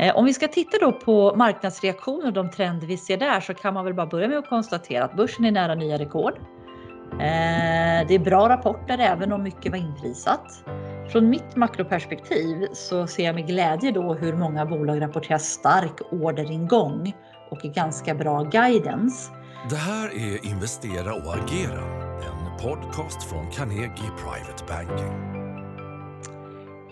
Eh, om vi ska titta då på marknadsreaktioner och de trender vi ser där så kan man väl bara börja med att konstatera att börsen är nära nya rekord. Eh, det är bra rapporter även om mycket var inprisat. Från mitt makroperspektiv så ser jag med glädje då hur många bolag rapporterar stark orderingång och ganska bra guidance. Det här är Investera och agera, en podcast från Carnegie Private Banking.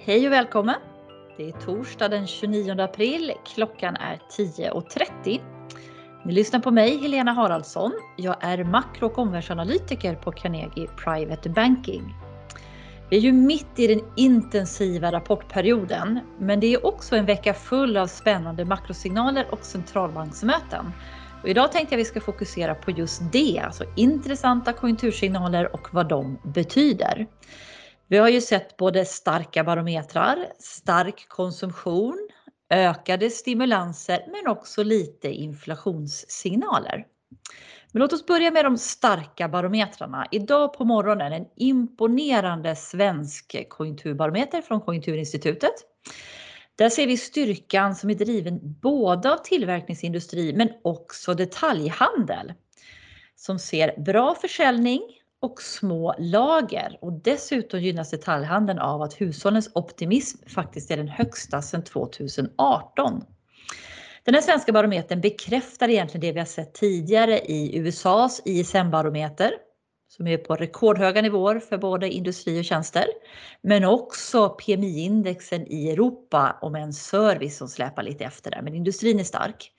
Hej och välkommen! Det är torsdag den 29 april. Klockan är 10.30. Ni lyssnar på mig, Helena Haraldsson. Jag är makro och omvärldsanalytiker på Carnegie Private Banking. Vi är ju mitt i den intensiva rapportperioden, men det är också en vecka full av spännande makrosignaler och centralbanksmöten. Och idag tänkte jag vi ska fokusera på just det, alltså intressanta konjunktursignaler och vad de betyder. Vi har ju sett både starka barometrar, stark konsumtion, ökade stimulanser men också lite inflationssignaler. Men låt oss börja med de starka barometrarna. Idag på morgonen en imponerande svensk konjunkturbarometer från Konjunkturinstitutet. Där ser vi styrkan som är driven både av tillverkningsindustri men också detaljhandel. Som ser bra försäljning och små lager och dessutom gynnas detaljhandeln av att hushållens optimism faktiskt är den högsta sedan 2018. Den här svenska barometern bekräftar egentligen det vi har sett tidigare i USAs ISM-barometer som är på rekordhöga nivåer för både industri och tjänster. Men också PMI-indexen i Europa om en service som släpar lite efter där, men industrin är stark.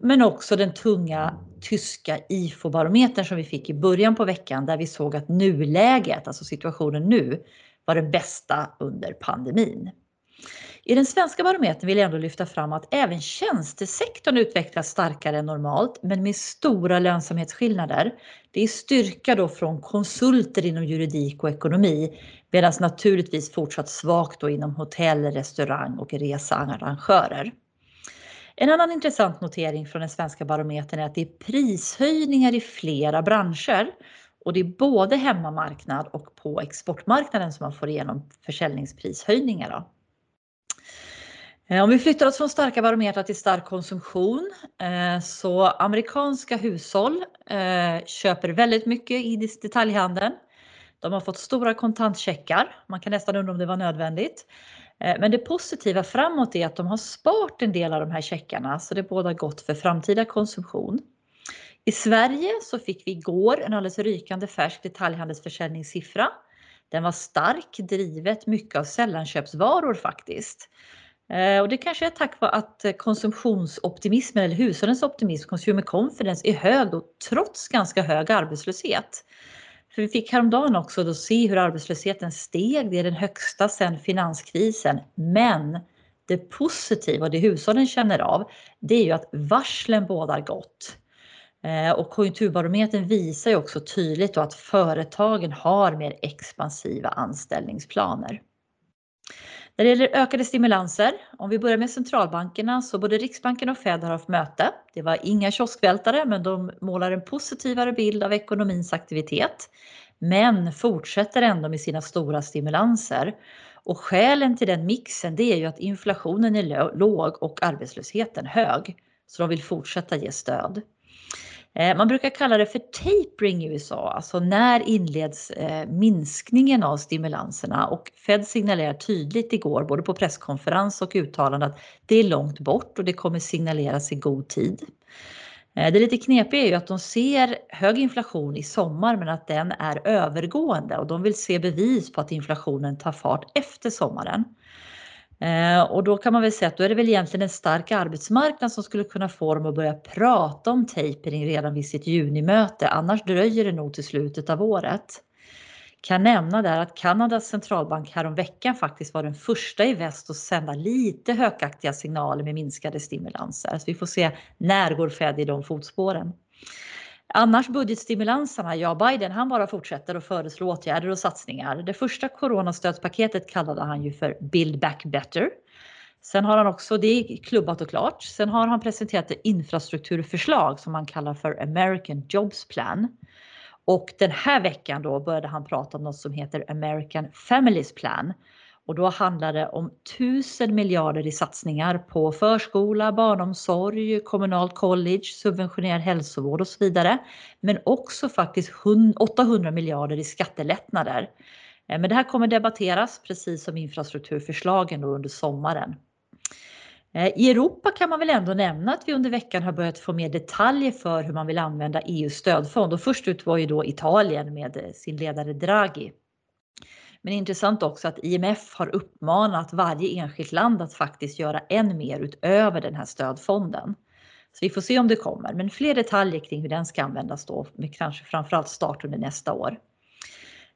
Men också den tunga tyska IFO-barometern som vi fick i början på veckan där vi såg att nuläget, alltså situationen nu, var den bästa under pandemin. I den svenska barometern vill jag ändå lyfta fram att även tjänstesektorn utvecklas starkare än normalt, men med stora lönsamhetsskillnader. Det är styrka då från konsulter inom juridik och ekonomi, medan naturligtvis fortsatt svagt då inom hotell, restaurang och researrangörer. En annan intressant notering från den svenska barometern är att det är prishöjningar i flera branscher. Och det är både hemmamarknad och på exportmarknaden som man får igenom försäljningsprishöjningar. Då. Eh, om vi flyttar oss från starka barometrar till stark konsumtion eh, så amerikanska hushåll eh, köper väldigt mycket i detaljhandeln. De har fått stora kontantcheckar. Man kan nästan undra om det var nödvändigt. Eh, men det positiva framåt är att de har sparat en del av de här checkarna så det båda gott för framtida konsumtion. I Sverige så fick vi igår en alldeles rykande färsk detaljhandelsförsäljningssiffra. Den var stark, drivet mycket av sällanköpsvaror faktiskt. Eh, och det kanske är tack vare att konsumtionsoptimismen eller hushållens optimism, consumer confidence, är hög och trots ganska hög arbetslöshet. För vi fick häromdagen också då se hur arbetslösheten steg, det är den högsta sedan finanskrisen. Men det positiva och det hushållen känner av, det är ju att varslen bådar gott. Eh, och konjunkturbarometern visar ju också tydligt att företagen har mer expansiva anställningsplaner. När det gäller ökade stimulanser, om vi börjar med centralbankerna så både Riksbanken och Fed har haft möte. Det var inga kioskvältare men de målar en positivare bild av ekonomins aktivitet. Men fortsätter ändå med sina stora stimulanser. Och skälen till den mixen det är ju att inflationen är låg och arbetslösheten hög. Så de vill fortsätta ge stöd. Eh, man brukar kalla det för tapering i USA, alltså när inleds eh, minskningen av stimulanserna och Fed signalerar tydligt igår både på presskonferens och uttalande att det är långt bort och det kommer signaleras i god tid. Eh, det lite knepiga är ju att de ser hög inflation i sommar men att den är övergående och de vill se bevis på att inflationen tar fart efter sommaren. Eh, och då kan man väl säga att då är det väl egentligen en stark arbetsmarknad som skulle kunna få dem att börja prata om tapering redan vid sitt junimöte. Annars dröjer det nog till slutet av året. Kan nämna där att Kanadas centralbank häromveckan faktiskt var den första i väst att sända lite hökaktiga signaler med minskade stimulanser. Så vi får se när går Fed i de fotspåren. Annars budgetstimulanserna, ja Biden han bara fortsätter att föreslå åtgärder och satsningar. Det första coronastödspaketet kallade han ju för Build Back Better. Sen har han också, det är klubbat och klart, sen har han presenterat ett infrastrukturförslag som han kallar för American Jobs Plan. Och den här veckan då började han prata om något som heter American Families Plan och då handlar det om tusen miljarder i satsningar på förskola, barnomsorg, kommunalt college, subventionerad hälsovård och så vidare. Men också faktiskt 800 miljarder i skattelättnader. Eh, men det här kommer debatteras precis som infrastrukturförslagen under sommaren. Eh, I Europa kan man väl ändå nämna att vi under veckan har börjat få mer detaljer för hur man vill använda EUs stödfond och först ut var ju då Italien med eh, sin ledare Draghi. Men intressant också att IMF har uppmanat varje enskilt land att faktiskt göra än mer utöver den här stödfonden. Så vi får se om det kommer, men fler detaljer kring hur den ska användas då med kanske framförallt start under nästa år.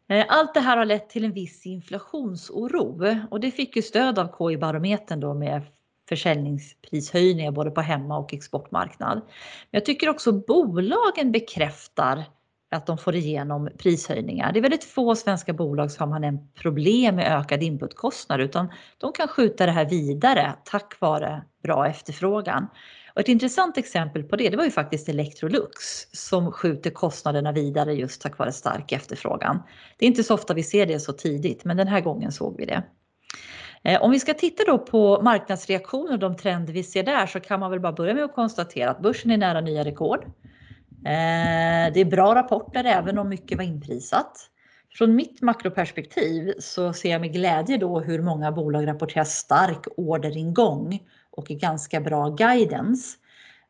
Eh, allt det här har lett till en viss inflationsoro och det fick ju stöd av KI-barometern då med försäljningsprishöjningar både på hemma och exportmarknad. Men jag tycker också bolagen bekräftar att de får igenom prishöjningar. Det är väldigt få svenska bolag som har nämnt problem med ökad inputkostnad utan de kan skjuta det här vidare tack vare bra efterfrågan. Och ett intressant exempel på det, det var ju faktiskt Electrolux som skjuter kostnaderna vidare just tack vare stark efterfrågan. Det är inte så ofta vi ser det så tidigt, men den här gången såg vi det. Eh, om vi ska titta då på marknadsreaktioner och de trender vi ser där så kan man väl bara börja med att konstatera att börsen är nära nya rekord. Eh, det är bra rapporter även om mycket var inprisat. Från mitt makroperspektiv så ser jag med glädje då hur många bolag rapporterar stark orderingång och ganska bra guidance.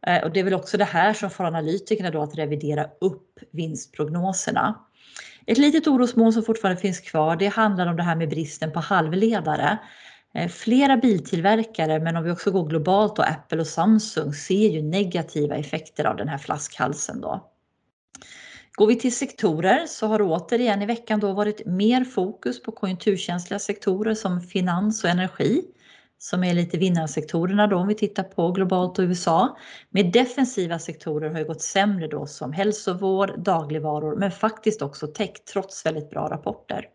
Eh, och det är väl också det här som får analytikerna då att revidera upp vinstprognoserna. Ett litet orosmoln som fortfarande finns kvar, det handlar om det här med bristen på halvledare. Eh, flera biltillverkare, men om vi också går globalt och Apple och Samsung ser ju negativa effekter av den här flaskhalsen då. Går vi till sektorer så har det återigen i veckan då varit mer fokus på konjunkturkänsliga sektorer som finans och energi som är lite vinnarsektorerna då om vi tittar på globalt och USA. Med defensiva sektorer har ju gått sämre då som hälsovård, dagligvaror men faktiskt också tech trots väldigt bra rapporter.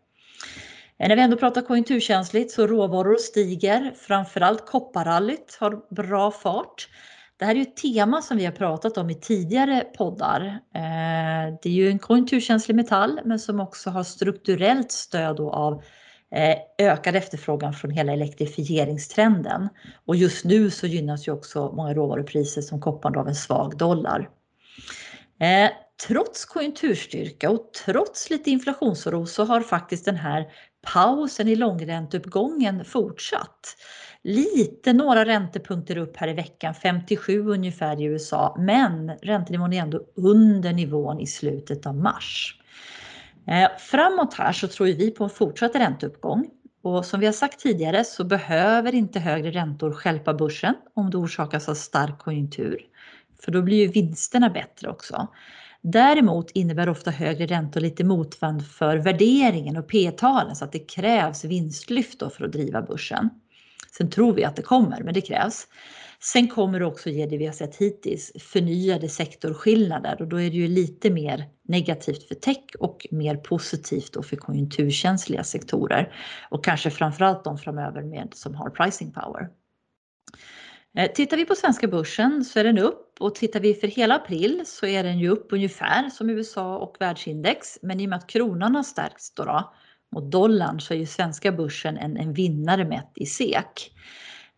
Eh, när vi ändå pratar konjunkturkänsligt så råvaror stiger, framförallt kopparrallyt har bra fart. Det här är ju ett tema som vi har pratat om i tidigare poddar. Eh, det är ju en konjunkturkänslig metall men som också har strukturellt stöd av eh, ökad efterfrågan från hela elektrifieringstrenden. Och just nu så gynnas ju också många råvarupriser som kopparn av en svag dollar. Trots konjunkturstyrka och trots lite inflationsoro så har faktiskt den här pausen i långränteuppgången fortsatt. Lite några räntepunkter upp här i veckan, 57 ungefär i USA, men räntenivån är ändå under nivån i slutet av mars. Eh, framåt här så tror vi på en fortsatt ränteuppgång och som vi har sagt tidigare så behöver inte högre räntor skälpa börsen om det orsakas av stark konjunktur. För då blir ju vinsterna bättre också. Däremot innebär ofta högre räntor lite motvand för värderingen och P-talen så att det krävs vinstlyft för att driva börsen. Sen tror vi att det kommer, men det krävs. Sen kommer det också ge det vi har sett hittills, förnyade sektorskillnader och då är det ju lite mer negativt för tech och mer positivt då för konjunkturkänsliga sektorer. Och kanske framförallt de framöver med som har pricing power. Eh, tittar vi på svenska börsen så är den upp och tittar vi för hela april så är den ju upp ungefär som USA och världsindex. Men i och med att kronan har stärkts då, då mot dollarn så är ju svenska börsen en, en vinnare mätt i SEK.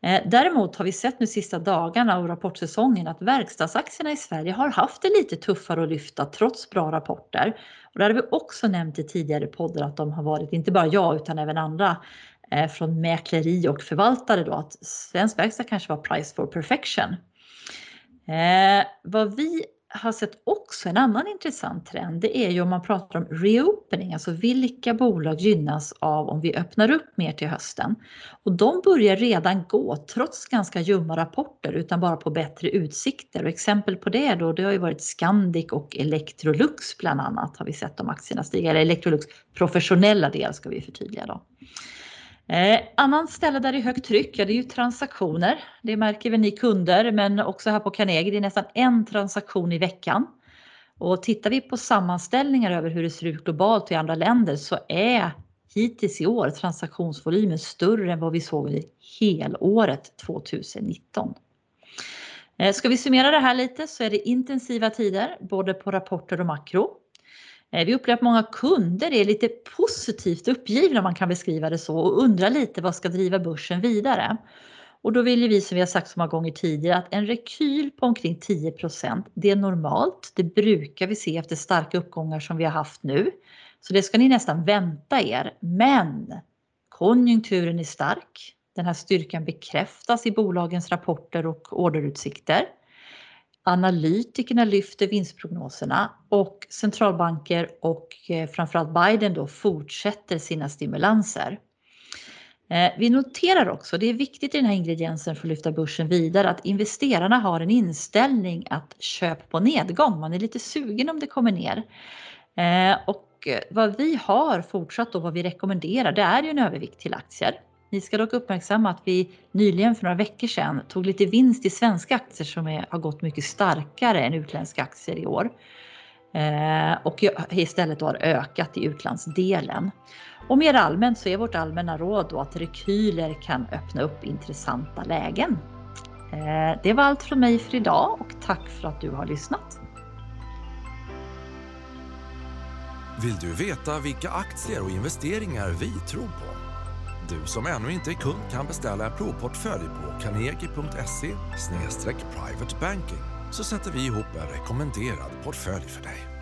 Eh, däremot har vi sett nu sista dagarna av rapportsäsongen att verkstadsaktierna i Sverige har haft det lite tuffare att lyfta trots bra rapporter. Och det har vi också nämnt i tidigare poddar att de har varit, inte bara jag utan även andra Eh, från mäkleri och förvaltare då att svensk verkstad kanske var price for perfection. Eh, vad vi har sett också en annan intressant trend, det är ju om man pratar om reopening, alltså vilka bolag gynnas av om vi öppnar upp mer till hösten. Och de börjar redan gå trots ganska ljumma rapporter utan bara på bättre utsikter. Och exempel på det då, det har ju varit Scandic och Electrolux bland annat har vi sett de aktierna stiga, eller Electrolux professionella del ska vi förtydliga då. Eh, annan ställe där det är högt tryck, ja det är ju transaktioner. Det märker väl ni kunder, men också här på Carnegie, det är nästan en transaktion i veckan. Och tittar vi på sammanställningar över hur det ser ut globalt och i andra länder så är hittills i år transaktionsvolymen större än vad vi såg i helåret 2019. Eh, ska vi summera det här lite så är det intensiva tider både på rapporter och makro. Eh, vi upplever att många kunder är lite positivt uppgivna, om man kan beskriva det så, och undrar lite vad ska driva börsen vidare. Och då vill ju vi, som vi har sagt så många gånger tidigare, att en rekyl på omkring 10 det är normalt. Det brukar vi se efter starka uppgångar som vi har haft nu. Så det ska ni nästan vänta er. Men konjunkturen är stark. Den här styrkan bekräftas i bolagens rapporter och orderutsikter. Analytikerna lyfter vinstprognoserna och centralbanker och eh, framförallt Biden då fortsätter sina stimulanser. Eh, vi noterar också, det är viktigt i den här ingrediensen för att lyfta börsen vidare, att investerarna har en inställning att köp på nedgång. Man är lite sugen om det kommer ner. Eh, och vad vi har fortsatt och vad vi rekommenderar, det är ju en övervikt till aktier. Ni ska dock uppmärksamma att vi nyligen för några veckor sedan tog lite vinst i svenska aktier som är, har gått mycket starkare än utländska aktier i år. Eh, och istället då har ökat i utlandsdelen. Och mer allmänt så är vårt allmänna råd då att rekyler kan öppna upp intressanta lägen. Eh, det var allt från mig för idag och tack för att du har lyssnat. Vill du veta vilka aktier och investeringar vi tror på? Du som ännu inte är kund kan beställa en provportfölj på carnegie.se privatebanking så sätter vi ihop en rekommenderad portfölj för dig.